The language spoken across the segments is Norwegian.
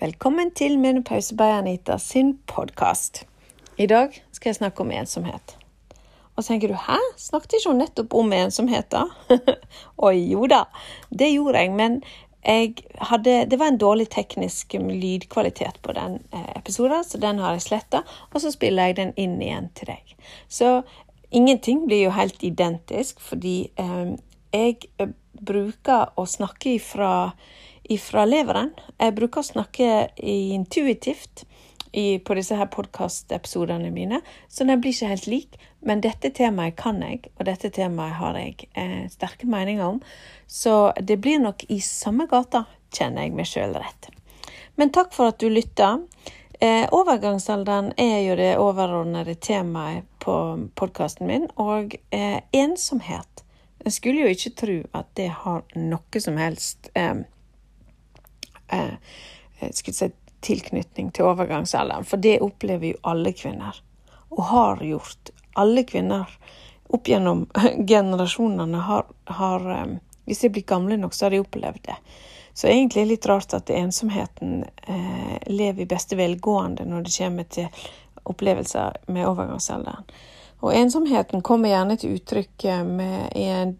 Velkommen til Menopause by Anita sin podkast. I dag skal jeg snakke om ensomhet. Og så tenker du 'hæ, snakket ikke hun nettopp om ensomhet', da? Oi, jo da, det gjorde jeg, men jeg hadde, det var en dårlig teknisk lydkvalitet på den eh, episoden, så den har jeg sletta, og så spiller jeg den inn igjen til deg. Så ingenting blir jo helt identisk, fordi eh, jeg eh, bruker å snakke ifra fra leveren. Jeg bruker å snakke intuitivt på disse her podkastepisodene mine, så den blir ikke helt lik. Men dette temaet kan jeg, og dette temaet har jeg eh, sterke meninger om. Så det blir nok i samme gata, kjenner jeg meg sjøl rett. Men takk for at du lytta. Eh, overgangsalderen er jo det overordnede temaet på podkasten min, og eh, ensomhet. Jeg skulle jo ikke tro at det har noe som helst eh, eh, skulle si, tilknytning til overgangsalderen. For det opplever jo alle kvinner, og har gjort. Alle kvinner opp gjennom generasjonene har, har eh, Hvis de blir gamle nok, så har de opplevd det. Så egentlig er det litt rart at ensomheten eh, lever i beste velgående når det kommer til opplevelser med overgangsalderen. Og ensomheten kommer gjerne til uttrykk med, en,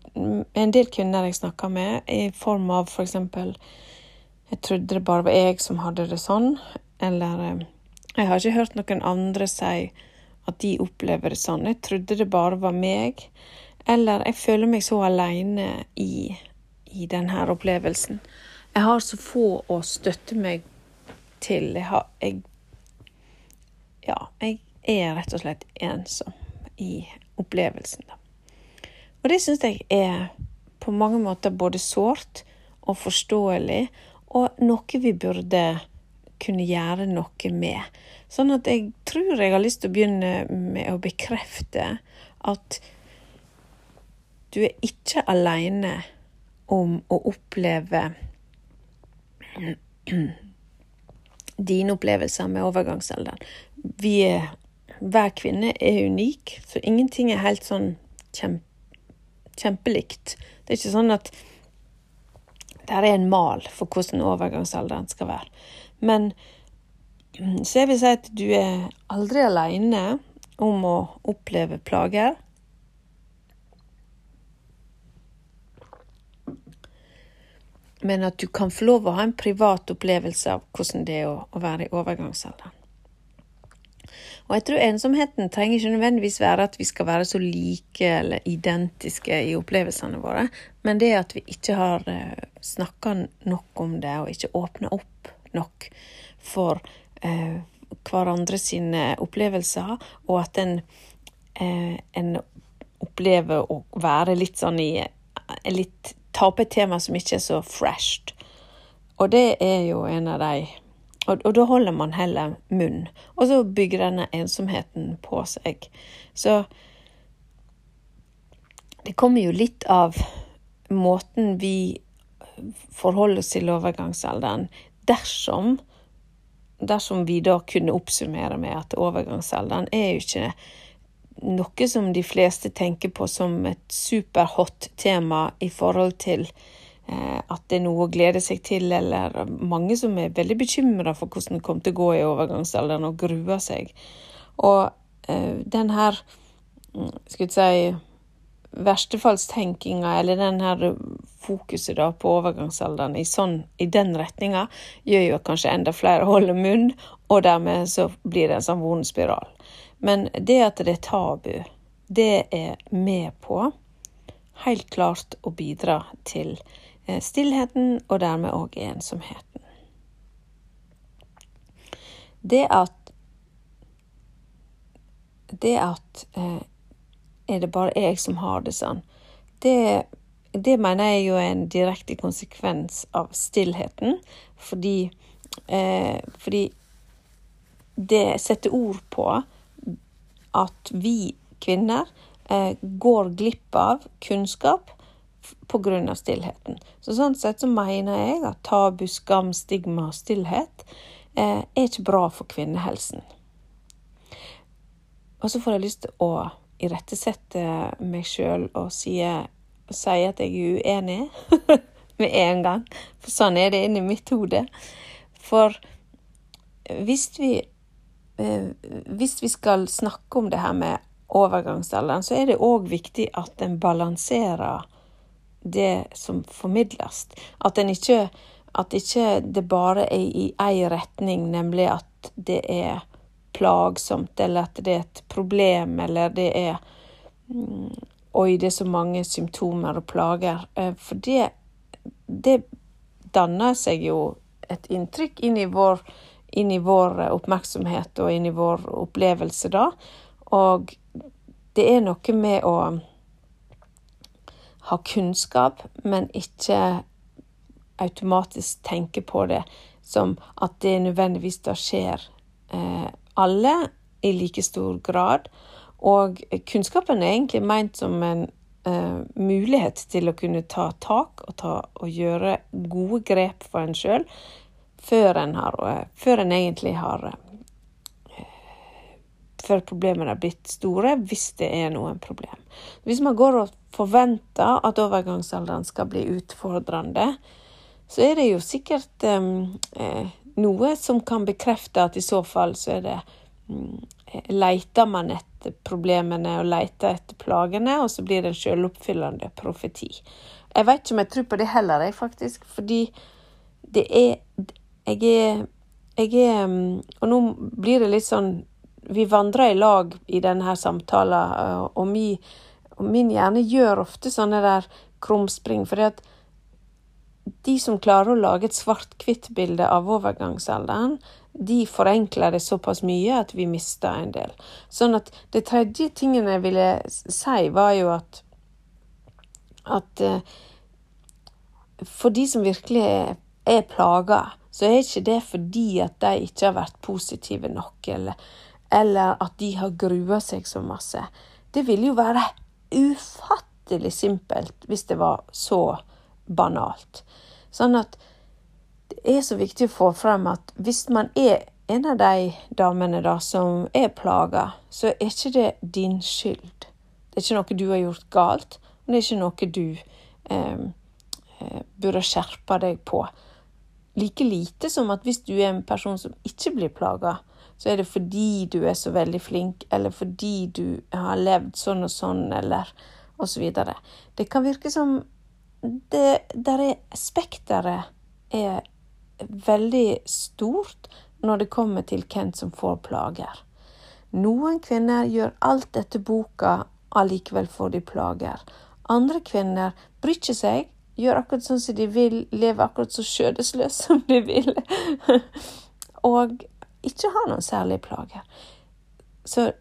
en, del kvinner jeg snakker med, i form av f.eks. For jeg trodde det bare var jeg som hadde det sånn. Eller eh, jeg har ikke hørt noen andre si at de opplever det sånn. Jeg trodde det bare var meg. Eller jeg føler meg så aleine i, i denne opplevelsen. Jeg har så få å støtte meg til. Jeg har jeg, Ja, jeg er rett og slett ensom i opplevelsen, da. Og det syns jeg er på mange måter både sårt og forståelig, og noe vi burde kunne gjøre noe med. Sånn at jeg tror jeg har lyst til å begynne med å bekrefte at du er ikke aleine om å oppleve dine opplevelser med overgangsalderen. Vi er, hver kvinne er unik, så ingenting er helt sånn kjempe, kjempelikt. Det er ikke sånn at det er en mal for hvordan overgangsalderen skal være. Men mm, så jeg vil si at du er aldri aleine om å oppleve plager. Men at du kan få lov å ha en privat opplevelse av hvordan det er å være i overgangsalderen. Og jeg tror ensomheten trenger ikke nødvendigvis være at vi skal være så like eller identiske i opplevelsene våre, men det at vi ikke har eh, snakka nok om det, og ikke åpna opp nok for eh, hverandre sine opplevelser, og at en, eh, en opplever å være litt sånn i litt Ta opp et tema som ikke er så fresht. Og det er jo en av de og, og, da holder man heller munn. Og så bygger denne ensomheten på seg. Så det kommer jo litt av måten vi forholder oss til overgangsalderen dersom dersom vi da kunne oppsummere med at overgangsalderen er jo ikke noe som de fleste tenker på som et superhot tema i forhold til at det er noe å glede seg til, eller mange som er veldig bekymra for hvordan det kommer til å gå i overgangsalderen, og gruer seg. Og eh, den her, mm, skal vi si, verstefallstenkinga, eller den her fokuset da på overgangsalderen i, sånn, i den retninga, gjør jo at kanskje enda flere holder munn, og dermed så blir det en sånn vond spiral. Men det at det er tabu, det er med på helt klart å bidra til Eh, stillheten, og dermed òg ensomheten. Det at Det at eh, er det bare jeg som har det sånn, det, det mener jeg jo er en direkte konsekvens av stillheten. Fordi, eh, fordi det setter ord på at vi kvinner eh, går glipp av kunnskap pga. stillheten. Så sånn sett så mener jeg at tabu, skam, stigma og stillhet eh, er ikke bra for kvinnehelsen. Og så får jeg lyst til å irettesette meg sjøl og si, si, at jeg er uenig med en gang. For sånn er det inni mitt hode. For hvis vi, eh, hvis vi skal snakke om det her med overgangsalderen, så er det òg viktig at en balanserer det som formidles. At ikke at ikke det bare er i én retning, nemlig at det er plagsomt, eller at det er et problem, eller det er mm, Oi, det er så mange symptomer og plager. Eh, for det, det danner seg jo et inntrykk inn i, vår, inn i vår oppmerksomhet og inn i vår opplevelse da. Og det er noe med å ha kunnskap, men ikke automatisk tenker på det som at det nødvendigvis da skjer eh, alle i like stor grad. Og kunnskapen er egentlig meint som en eh, mulighet til å kunne ta tak og, ta, og gjøre gode grep for en sjøl før eh, Før en egentlig har eh, Før problemene har blitt store, hvis det er noen problem. Hvis man går og forventer at overgangsalderen skal bli utfordrende, så er det jo sikkert eh, noe som kan bekrefte at i så fall så er det mm, Leter man etter problemene og leter etter plagene, og så blir det en selvoppfyllende profeti. Jeg vet ikke om jeg tror på det heller, jeg, faktisk, fordi det er Jeg er, jeg er Og nå blir det litt sånn Vi vandrer i lag i denne samtalen, og, mi, og min hjerne gjør ofte sånne der krumspring. fordi de som klarer å lage et svart-hvitt-bilde av overgangsalderen, de forenkler det såpass mye at vi mister en del. Sånn at det tredje tingen jeg ville si, var jo at at uh, for de som virkelig er, er plaga, så er ikke det fordi at de ikke har vært positive nok, eller, eller at de har grua seg så masse. Det ville jo være ufattelig simpelt hvis det var så banalt. Sånn at det er så viktig å få frem at hvis man er en av de damene da som er plaga, så er ikke det din skyld. Det er ikke noe du har gjort galt, og det er ikke noe du eh, eh, burde skjerpe deg på. Like lite som at hvis du er en person som ikke blir plaga, så er det fordi du er så veldig flink, eller fordi du har levd sånn og sånn, eller osv. Så det kan virke som det der er Spekteret er veldig stort når det kommer til hvem som får plager. Noen kvinner gjør alt etter boka, allikevel får de plager. Andre kvinner bryr ikke seg, gjør akkurat sånn som de vil, lever akkurat så skjødesløst som de vil, og ikke har noen særlige plager. Så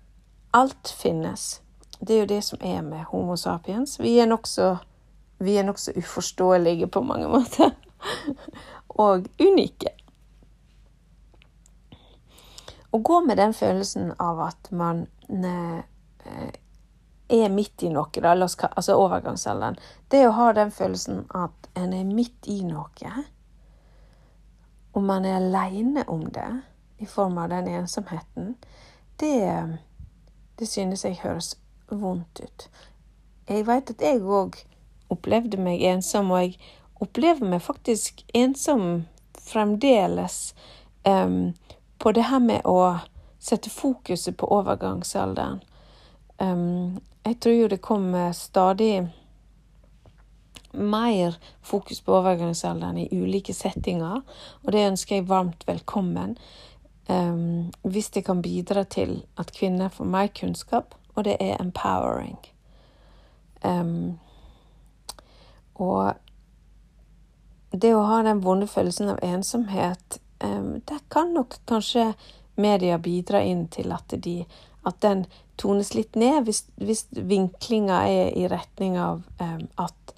alt finnes. Det er jo det som er med Homo sapiens. Vi er nokså vi uforståelige på mange måter. Og unike. Å gå med den følelsen av at man ne, er midt i noe, da, altså overgangsalderen Det å ha den følelsen at en er midt i noe, og man er aleine om det i form av den ensomheten, det, det synes jeg høres vondt ut. Jeg veit at jeg òg opplevde meg ensom, og jeg opplever meg faktisk ensom fremdeles um, på det her med å sette fokuset på overgangsalderen. Um, jeg tror jo det kommer stadig mer fokus på overgangsalderen i ulike settinger, og det ønsker jeg varmt velkommen. Um, hvis det kan bidra til at kvinner får mer kunnskap, og det er empowering. Um, og det å ha den vonde følelsen av ensomhet, um, der kan nok kanskje media bidra inn til at, de, at den tones litt ned, hvis, hvis vinklinga er i retning av um, at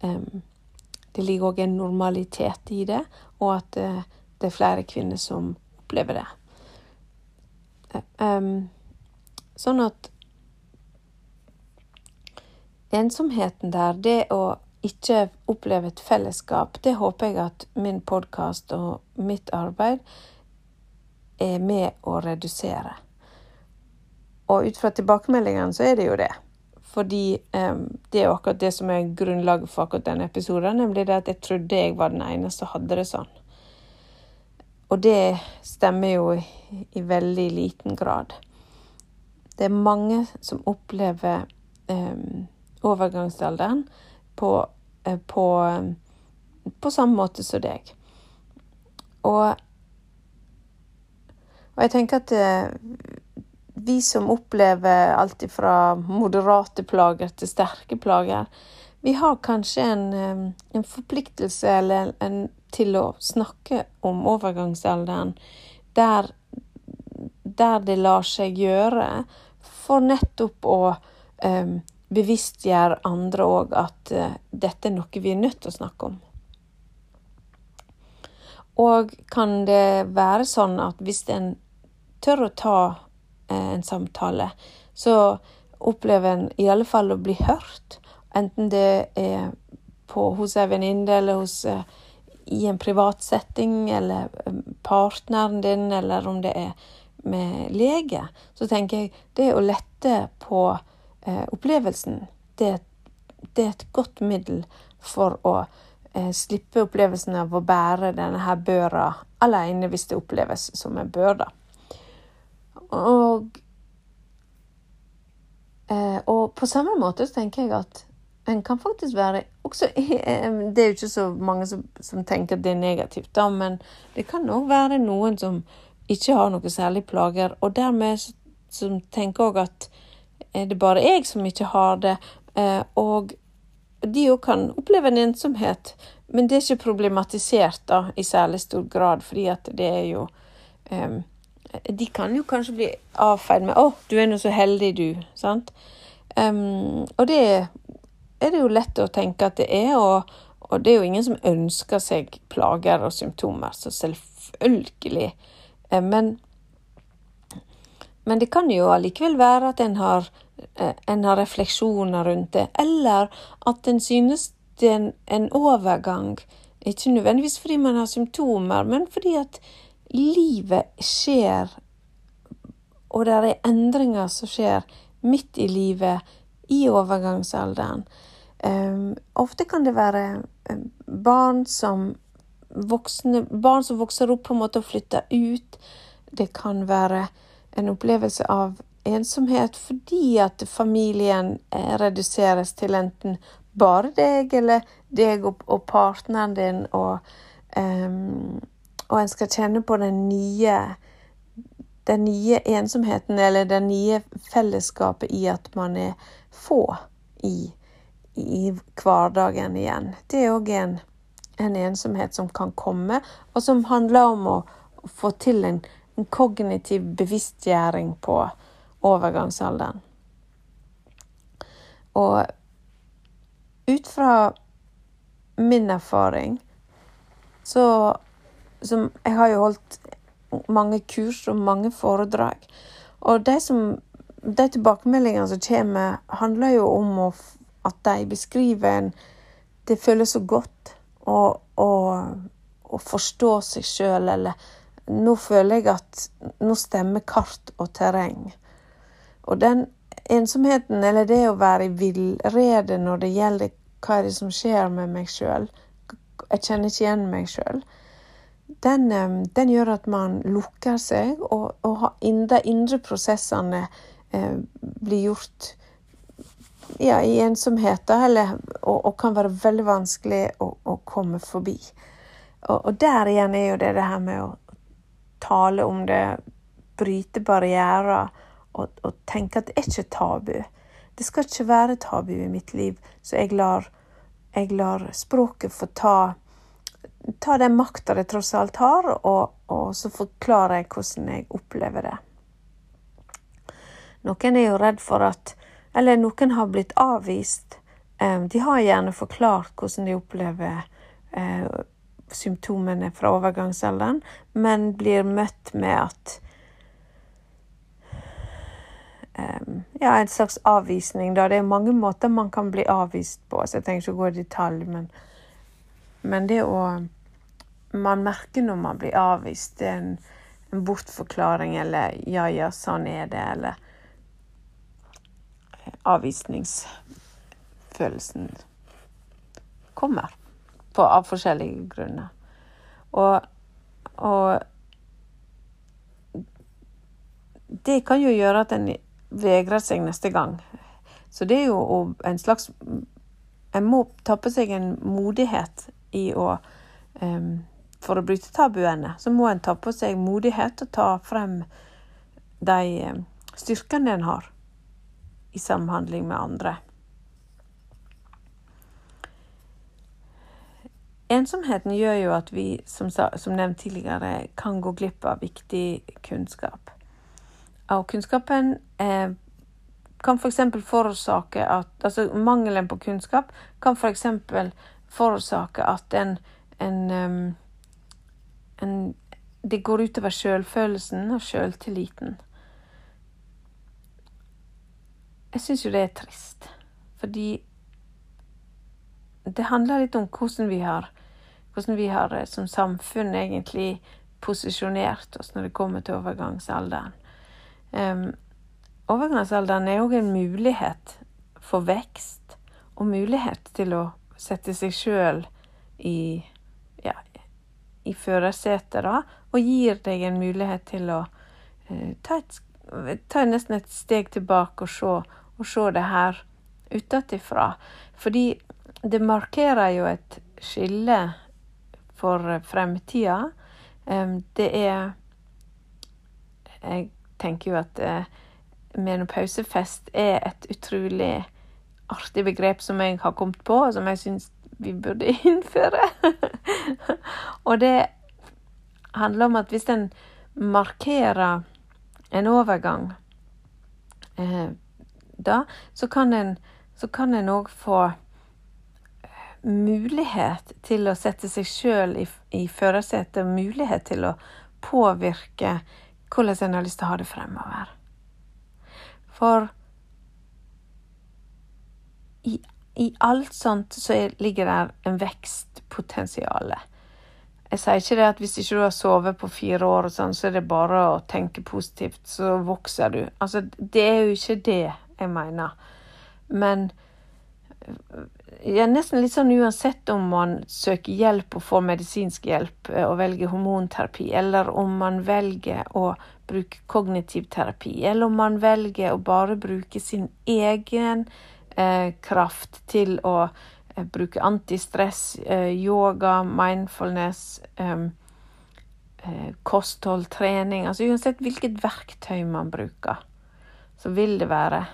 um, det ligger òg en normalitet i det, og at uh, det er flere kvinner som opplever det. Um, sånn at ensomheten der, det å ikke oppleve et fellesskap, det håper jeg at min podkast og mitt arbeid er med å redusere. Og ut fra tilbakemeldingene så er det jo det. Fordi um, det er jo akkurat det som er grunnlaget for akkurat denne episoden, nemlig det at jeg trodde jeg var den eneste som hadde det sånn. Og det stemmer jo i, veldig liten grad. Det er mange som opplever eh, overgangsalderen på, eh, på, um, på, samme måte som deg. Og, og jeg tenker at eh, vi som opplever alt fra moderate plager til sterke plager, vi har kanskje en, en forpliktelse eller en, til å snakke om overgangsalderen der, der, det lar seg gjøre, for nettopp å um, bevisstgjøre andre òg at uh, dette er noe vi er nødt til å snakke om. Og kan det være sånn at hvis en tør å ta Eh, en samtale, så opplever en i alle fall å bli hørt. Enten det er på, hos ei venninne eller hos, uh, i en privat setting, eller um, partneren din, eller om det er med lege, så tenker jeg det å lette på eh, opplevelsen, det, det, er et godt middel for å eh, slippe opplevelsen av å bære denne her børa alene, hvis det oppleves som en bør, og, eh, og på samme måte så tenker jeg at en kan faktisk være også, Det er jo ikke så mange som, som tenker at det er negativt, da, men det kan òg være noen som ikke har noe særlig plager, og dermed som tenker òg at er det bare jeg som ikke har det? Eh, og de òg kan oppleve en ensomhet, men det er ikke problematisert da, i særlig stor grad, fordi at det er jo um, de kan jo kanskje bli avfeid med 'Å, oh, du er nå så heldig, du'. Sant? Um, og det er det jo lett å tenke at det er, og, og, det er jo ingen som ønsker seg plager og symptomer, så selvfølgelig. Uh, men, men det kan jo allikevel være at en har, uh, en har refleksjoner rundt det, eller at en synes det er en, en overgang. Ikke nødvendigvis fordi man har symptomer, men fordi at livet skjer, og det er endringer som skjer midt i livet, i overgangsalderen. Ofte kan det være barn som voksne, barn som vokser opp på en måte og flytter ut. Det kan være en opplevelse av ensomhet fordi at familien eh, reduseres til enten bare deg eller deg og, og partneren din, og um, og en skal kjenne på den nye, den nye ensomheten, eller det nye fellesskapet i at man er få i, i hverdagen igjen. Det er òg en, en, ensomhet som kan komme, og som handler om å få til en, en kognitiv bevisstgjøring på overgangsalderen. Og ut fra min erfaring så som Jeg har jo holdt mange kurs og mange foredrag. Og de, som, de tilbakemeldingene som kommer, handler jo om å, at de beskriver en Det føles så godt å, å, å forstå seg sjøl, eller nå føler jeg at nå stemmer kart og terreng. Og den ensomheten, eller det å være i villrede når det gjelder hva er det som skjer med meg sjøl Jeg kjenner ikke igjen meg sjøl den, den, gjør at man lukker seg, og, og de indre prosessene eh, blir gjort ja, i ensomhet, eller, og, og, kan være veldig vanskelig å, å komme forbi. Og, og, der igjen er jo det det her med å tale om det, bryte barrierer og, og tenke at det er ikke tabu. Det skal ikke være tabu i mitt liv, så jeg lar, jeg lar språket få ta ta den makta det tross alt har, og, og, så forklarer jeg hvordan jeg opplever det. Noen er jo redd for at Eller noen har blitt avvist. De har gjerne forklart hvordan de opplever eh, symptomene fra overgangsalderen, men blir møtt med at Ja, en slags avvisning, da. Det er mange måter man kan bli avvist på, så jeg trenger ikke å gå i detalj, men men det å Man merker når man blir avvist. Det er en, en bortforklaring eller 'ja, ja, sånn er det', eller Avvisningsfølelsen kommer på, av forskjellige grunner. Og, og det kan jo gjøre at en vegrer seg neste gang. Så det er jo en slags En må ta på seg en modighet i å um, For å bryte tabuene, så må en ta på seg modighet og ta frem de styrkene en har i samhandling med andre. Ensomheten gjør jo at vi, som, som nevnt tidligere, kan gå glipp av viktig kunnskap. Og kunnskapen eh, kan f.eks. For forårsake at Altså mangelen på kunnskap kan f.eks. For forårsake at en, en, en Det går utover sjølfølelsen og sjøltilliten. Jeg syns jo det er trist, fordi det handler litt om hvordan vi har hvordan vi har eh, som samfunn egentlig posisjonert oss når det kommer til overgangsalderen. Um, overgangsalderen er òg en mulighet for vekst og mulighet til å sette seg sjøl i, ja, i førersetet, da, og gir deg en mulighet til å uh, ta, et, ta, nesten et steg tilbake og se, og se det her utenfra. Fordi det markerer jo et skille for fremtida. Det er Jeg tenker jo at eh, menopausefest er et utrolig artig begrep som jeg har kommet på, og som jeg syns vi burde innføre. og det handler om at hvis en markerer en overgang eh, da, så kan en òg få mulighet til å sette seg sjøl i, i førersetet, mulighet til å påvirke hvordan en har lyst til å ha det fremover. For i, i alt sånt så er, ligger der en vekstpotensial. Jeg sier ikke det at hvis ikke du har sovet på fire år, og sånn, så er det bare å tenke positivt, så vokser du. Altså, det er jo ikke det jeg mener. Men ja, nesten litt sånn uansett om man søker hjelp og får medisinsk hjelp eh, og velger hormonterapi, eller om man velger å bruke kognitiv terapi, eller om man velger å bare bruke sin egen eh, kraft til å eh, bruke antistress, eh, yoga, mindfulness, eh, eh, kosthold, trening Altså uansett hvilket verktøy man bruker, så vil det være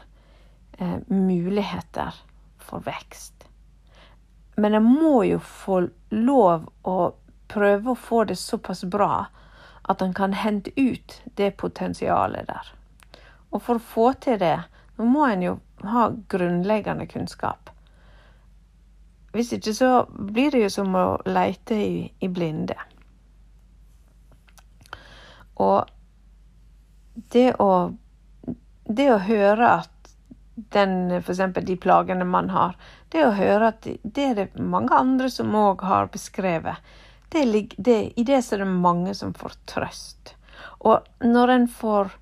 muligheter for vekst. Men jeg må jo få lov å prøve å få det såpass bra at en kan hente ut det potensialet der. Og for å få til det, må en jo ha grunnleggende kunnskap. Hvis ikke så blir det jo som å leite i, i blinde. Og det å, det å høre at den, eksempel de plagene man har, det å høre at det er det mange andre som òg har beskrevet. Det, det, I det så er det mange som får trøst. Og når en får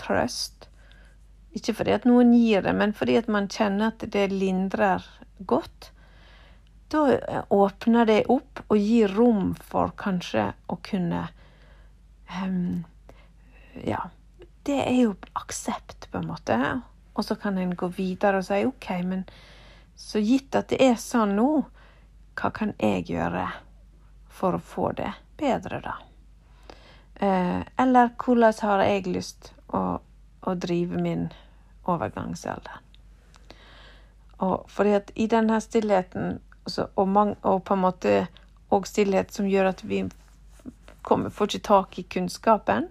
trøst, ikke fordi at noen gir det, men fordi at man kjenner at det lindrer godt, da åpner det opp og gir rom for kanskje å kunne um, Ja, det er jo aksept, på en måte. Og så kan en gå videre og si OK, men så gitt at det er sånn nå, hva kan jeg gjøre for å få det bedre, da? Eh, eller hvordan har jeg lyst å, å drive min overgangsalder? Og fordi at i denne stillheten, og, man, og, på en måte òg stillhet som gjør at vi kommer, får ikke tak i kunnskapen,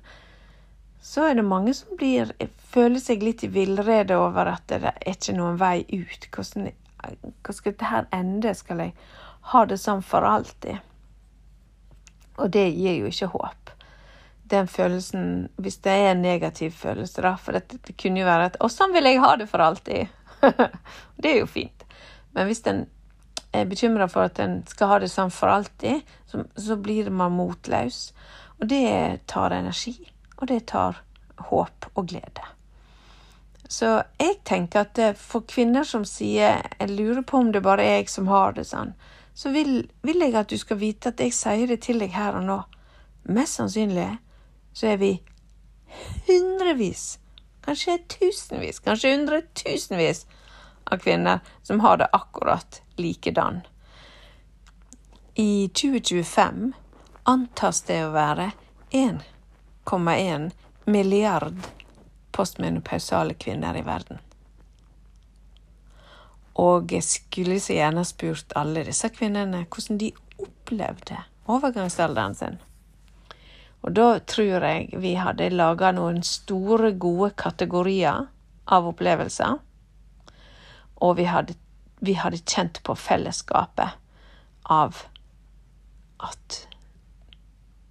så er det mange som blir, føler seg litt i villrede over at det er ikke noen vei ut. Hvordan hvordan skal dette her ende? Skal jeg ha det sånn for alltid? Og det gir jo ikke håp. Den følelsen, hvis det er en negativ følelse, da, for det, det kunne jo være at Og sånn vil jeg ha det for alltid'. det er jo fint. Men hvis en er bekymra for at en skal ha det sånn for alltid, så, så blir man motløs. Og det tar energi, og det tar håp og glede. Så jeg tenker at for kvinner som sier 'jeg lurer på om det bare er jeg som har det sånn', så vil, vil, jeg at du skal vite at jeg sier det til deg her og nå. Mest sannsynlig så er vi hundrevis, kanskje tusenvis, kanskje hundretusenvis av kvinner som har det akkurat likedan. I 2025 antas det å være 1,1 milliard postmenopausale kvinner i verden. Og jeg skulle så gjerne spurt alle disse kvinnene hvordan de opplevde overgangsalderen sin. Og da tror jeg vi hadde laga noen store, gode kategorier av opplevelser. Og vi hadde, vi hadde kjent på fellesskapet av at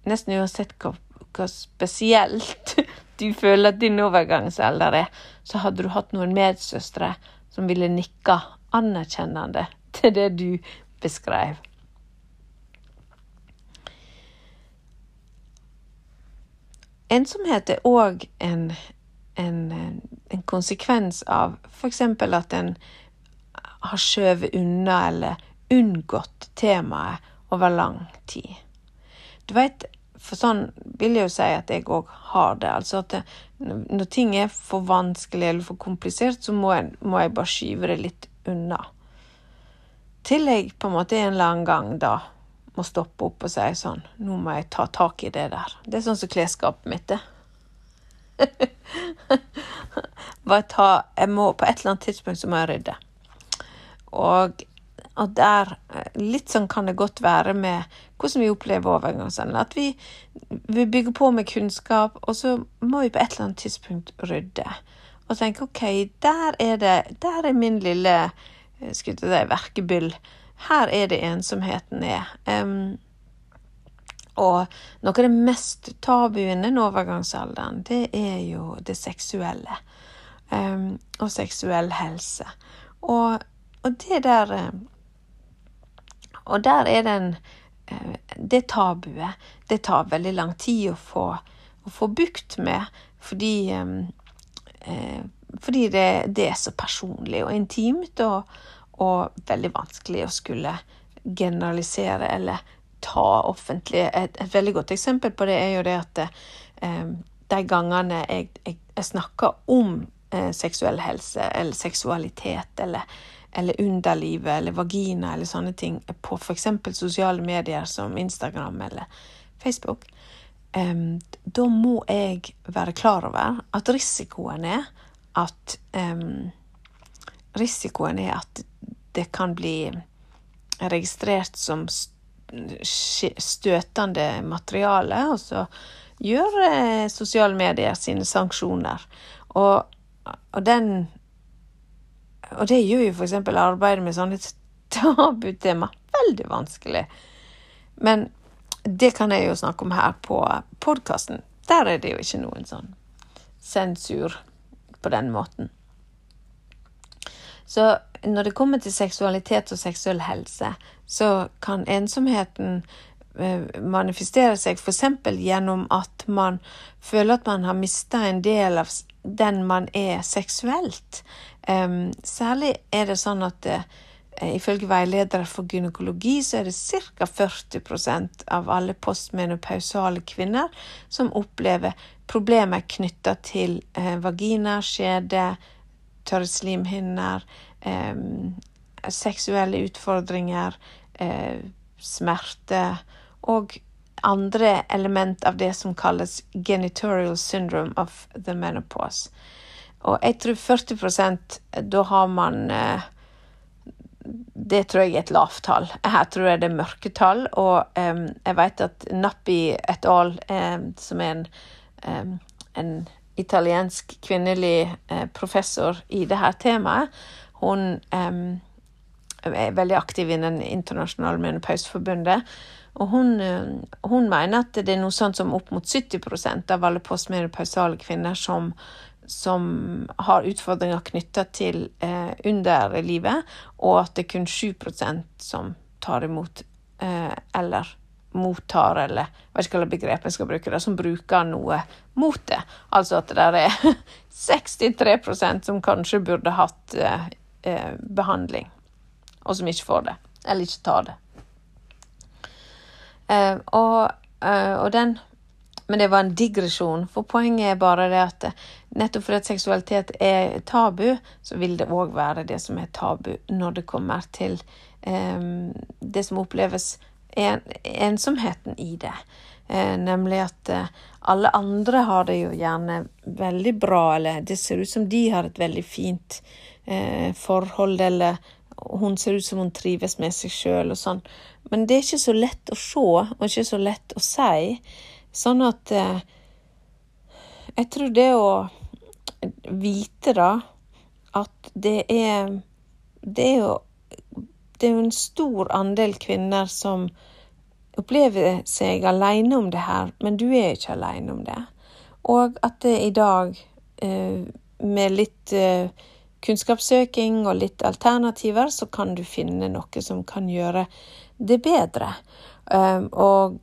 nesten uansett hva, hva spesielt du føler at din overgangsalder er, så hadde du hatt noen medsøstre som ville nikke anerkjennende til det du beskrev. Ensomhet er òg en, en, en, konsekvens av f.eks. at en har skjøvet unna eller unngått temaet over lang tid. Du veit, for sånn vil jeg jo si at jeg òg har det. Altså at det, når ting er for vanskelig eller for komplisert, så må jeg, må jeg bare skyve det litt unna. Til jeg på en måte en eller annen gang da må stoppe opp og si sånn Nå må jeg ta tak i det der. Det er sånn som klesskapet mitt er. Bare ta Jeg må på et eller annet tidspunkt så må jeg rydde. Og, og der Litt sånn kan det godt være med hvordan vi opplever overgangsalderen. At vi, vi bygger på med kunnskap, og så må vi på et eller annet tidspunkt rydde. Og tenke OK, der er det Der er min lille skulle si, verkebyll her er det ensomheten er. Um, og noe av det mest tabu innen overgangsalderen, det er jo det seksuelle. Um, og seksuell helse. Og, og, det der Og der er den uh, Det tabuet, det tar veldig lang tid å få, å få bukt med, fordi um, uh, fordi det, det, er så personlig og intimt, og, og veldig vanskelig å skulle generalisere eller ta offentlig. Et, et, veldig godt eksempel på det er jo det at eh, de gangene jeg, jeg, jeg snakker om eh, seksuell helse eller seksualitet eller, eller underlivet eller vagina eller sånne ting på f.eks. sosiale medier som Instagram eller Facebook, um, da må jeg være klar over at risikoen er at um, Risikoen er at det kan bli registrert som støtende materiale, og så gjør eh, sosiale medier sine sanksjoner. Og, og, den Og det gjør jo f.eks. arbeidet med sånne tabutema veldig vanskelig. Men det kan jeg jo snakke om her på podkasten. Der er det jo ikke noen sånn sensur på den måten. Så når det kommer til seksualitet og seksuell helse, så kan ensomheten eh, manifestere seg f.eks. gjennom at man føler at man har mista en del av den man er seksuelt. Særlig er det sånn at uh, ifølge veiledere for gynekologi så er det ca. 40% av alle postmenopausale kvinner som opplever problemer knytta til uh, vagina, skjede, tørre slimhinner, eh, seksuelle utfordringer, eh, smerte og andre element av det som kalles genitorial syndrome of the menopause. Og jeg tror 40% da har man eh, det tror jeg er et lavt tall. Her tror jeg det er mørketall. Og um, jeg vet at Nappi et al., um, som er en, um, en italiensk kvinnelig uh, professor i dette temaet, hun er veldig aktiv innen internasjonale menopauseforbundet. Og hun, hun, mener at det er noe sånt som opp mot 70% av alle postmenopausale kvinner som, som har utfordringer knytta til eh, underlivet, og at det er kun 7 som tar imot eh, eller mottar, eller jeg vet ikke hvilket begrepet jeg skal bruke, det, som bruker noe mot det. Altså at det er 63% som kanskje burde hatt eh, eh, behandling, og som ikke får det, eller ikke tar det. Eh, og, eh, og, den Men det var en digresjon, for poenget er bare det at nettopp fordi at seksualitet er tabu, så vil det òg være det som er tabu når det kommer til um, det som oppleves en, ensomheten i det. Eh, nemlig at eh, alle andre har det jo gjerne veldig bra, eller det ser ut som de har et veldig fint eh, forhold, eller hun ser ut som hun trives med seg sjøl og sånn. Men det er ikke så lett å se, og ikke så lett å si. Sånn at eh, Jeg tror det å vite, da, at det er Det er jo det er en stor andel kvinner som opplever seg alene om det her, men du er ikke alene om det. Og at det i dag, eh, med litt eh, kunnskapssøking og litt alternativer, så kan du finne noe som kan gjøre det bedre. Um, og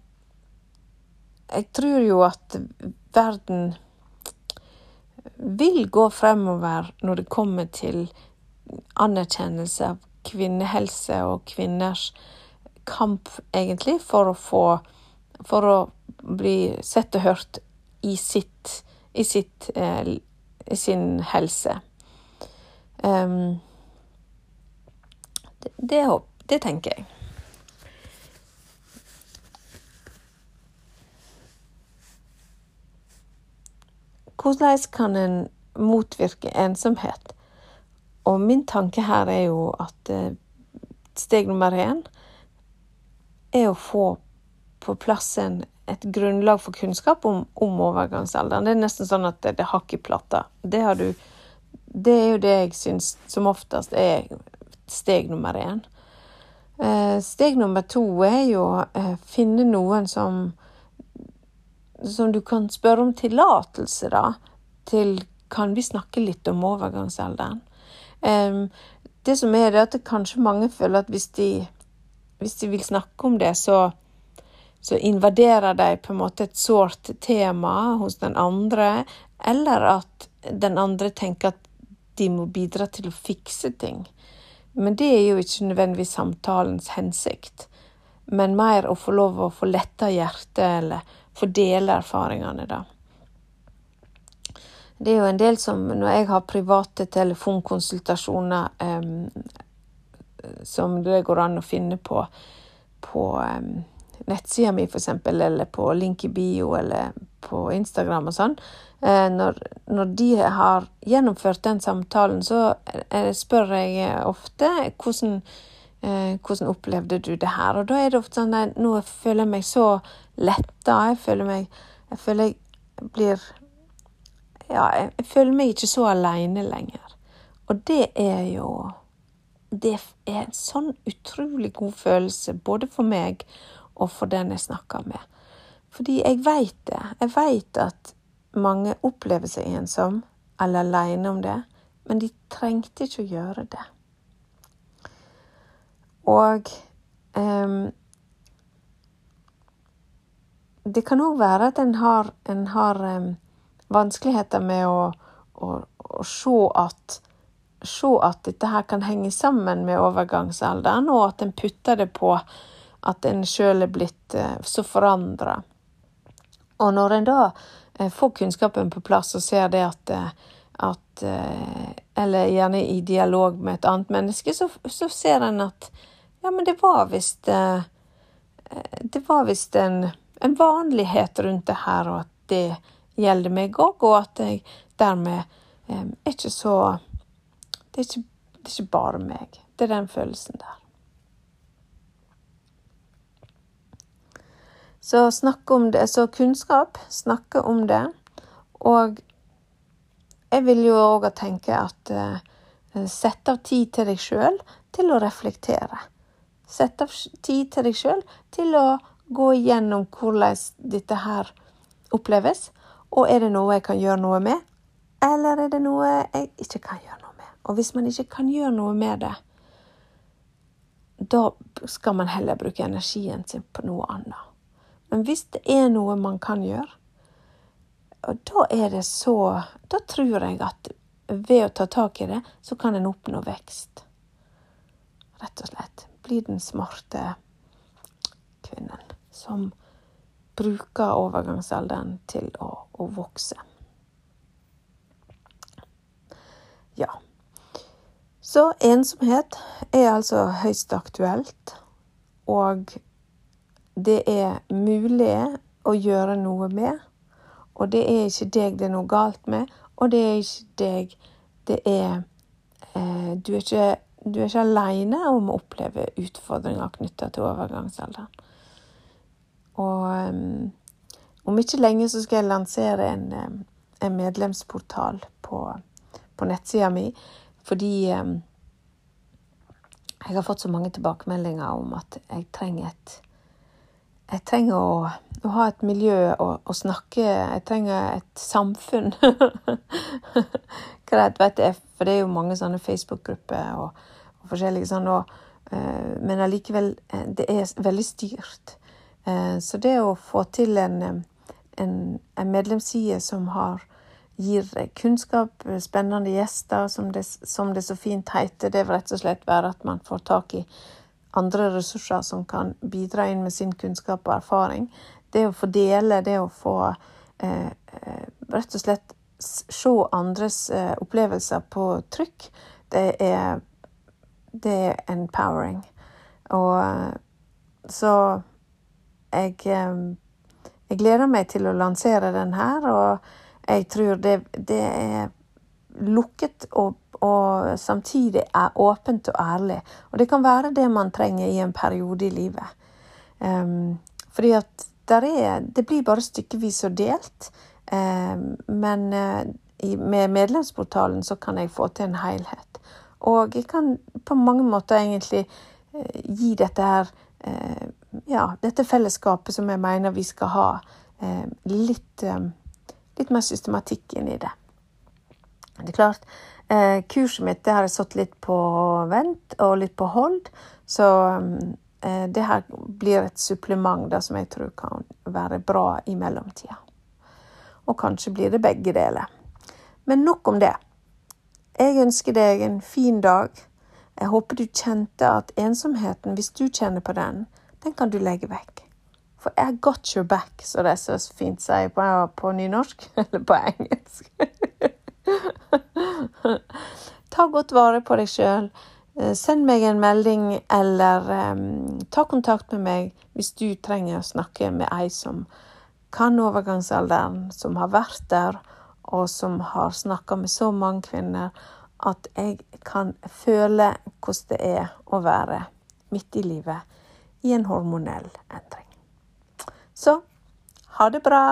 jeg tror jo at verden vil gå fremover når det kommer til anerkjennelse av kvinnehelse og kvinners kamp, egentlig, for å få For å bli sett og hørt i sitt i, sitt, eh, i sin helse. Um, det, det, det tenker jeg. Hvordan kan en motvirke ensomhet? Og min tanke her er jo at eh, steg nummer én er å få på plass en, et grunnlag for kunnskap om, om, overgangsalderen. Det er nesten sånn at det, det hakk i plata. Det, du, det er jo det jeg syns som oftest er steg nummer én. Eh, steg nummer to er jo å eh, finne noen som som du kan spørre om tillatelse, da, til kan vi snakke litt om overgangsalderen. Um, det som er det at kanskje mange føler at hvis de hvis de vil snakke om det, så, så invaderer de på en måte et sårt tema hos den andre, eller at den andre tenker at de må bidra til å fikse ting. Men det er jo ikke nødvendigvis samtalens hensikt, men mer å få lov å få letta hjertet, eller få dele erfaringene, da. Det er jo en del som, når jeg har private telefonkonsultasjoner um, som det går an å finne på, på um, nettsida mi, f.eks., eller på link i bio, eller på Instagram og sånn. Eh, når, når, de har gjennomført den samtalen, så eh, spør jeg ofte hvordan, eh, hvordan opplevde du det her? Og da er det ofte sånn at nå føler jeg meg så letta. Jeg føler meg Jeg føler jeg blir Ja, jeg føler meg ikke så aleine lenger. Og det er jo det er en sånn utrolig god følelse, både for meg og for den jeg snakker med. Fordi jeg veit det. Jeg veit at mange opplever seg ensom eller aleine om det, men de trengte ikke å gjøre det. Og um, det kan òg være at en har, en har um, vanskeligheter med å, å, å se at se at dette her kan henge sammen med overgangsalderen, og at en putter det på at en sjøl er blitt uh, så forandra. Og når en da uh, får kunnskapen på plass og ser det at, uh, at Eller gjerne i dialog med et annet menneske, så, så ser en at ja, men det var visst Det var visst en, en vanlighet rundt det her, og at det gjelder meg òg, og at jeg dermed er ikke så det er, ikke, det er ikke bare meg. Det er den følelsen der. Så snakke om det. Så kunnskap, snakke om det. Og jeg vil jo òg tenke at uh, sett av tid til deg sjøl til å reflektere. Sett av tid til deg sjøl til å gå igjennom hvordan dette her oppleves. Og er det noe jeg kan gjøre noe med, eller er det noe jeg ikke kan gjøre noe med? Og hvis man ikke kan gjøre noe med det, da skal man heller bruke energien sin på noe annet. Men hvis det er noe man kan gjøre, og da er det så Da tror jeg at ved å ta tak i det, så kan en oppnå vekst. Rett og slett. Bli den smarte kvinnen som bruker overgangsalderen til å, å vokse. Ja. Så ensomhet er altså høyst aktuelt, og det er mulig å gjøre noe med. Og det er ikke deg det er noe galt med, og det er ikke deg det er eh, Du er ikke, du er ikke aleine om å oppleve utfordringer knytta til overgangsalderen. Og um, om ikke lenge så skal jeg lansere en, en medlemsportal på, på nettsida mi, fordi um, jeg har fått så mange tilbakemeldinger om at jeg trenger et jeg trenger å, å ha et miljø å, å, snakke Jeg trenger et samfunn. Hva det vet for det er jo mange sånne Facebook-grupper og, og, forskjellige sånn. Og, uh, men allikevel, eh, det er veldig styrt. Uh, så det å få til en, en, en medlemsside som har gir kunnskap, spennende gjester, som det, som det så fint heter, det vil rett og slett være at man får tak i andre ressurser som kan bidra inn med sin kunnskap og erfaring. Det å få dele, det å få eh, eh rett og slett se andres eh, opplevelser på trykk, det er, det er empowering. Og eh, så jeg, eh, jeg gleder meg til å lansere den her, og jeg tror det, det er lukket og og samtidig er åpent og ærlig. Og det kan være det man trenger i en periode i livet. Um, fordi at er, Det blir bare stykkevis og delt. Um, men uh, med medlemsportalen så kan jeg få til en helhet. Og jeg kan på mange måter egentlig uh, gi dette her uh, Ja, dette fellesskapet som jeg mener vi skal ha, litt, litt mer systematikk inn i det. Det er klart, Eh, kurset mitt det har jeg satt litt på vent og litt på hold, så eh, det her blir et supplement da, som jeg tror kan være bra i mellomtida. Og kanskje blir det begge deler. Men nok om det. Jeg ønsker deg en fin dag. Jeg håper du kjente at ensomheten, hvis du kjenner på den, den kan du legge vekk. For I got your back, som det er så fint sier på, på nynorsk, eller på engelsk. Ta godt vare på deg sjøl. Eh, send meg en melding, eller um, ta kontakt med meg hvis du trenger å snakke med ei som kan overgangsalderen, som har vært der, og som har snakka med så mange kvinner, at jeg kan føle hvordan det er å være midt i livet i en hormonell endring. Så ha det bra!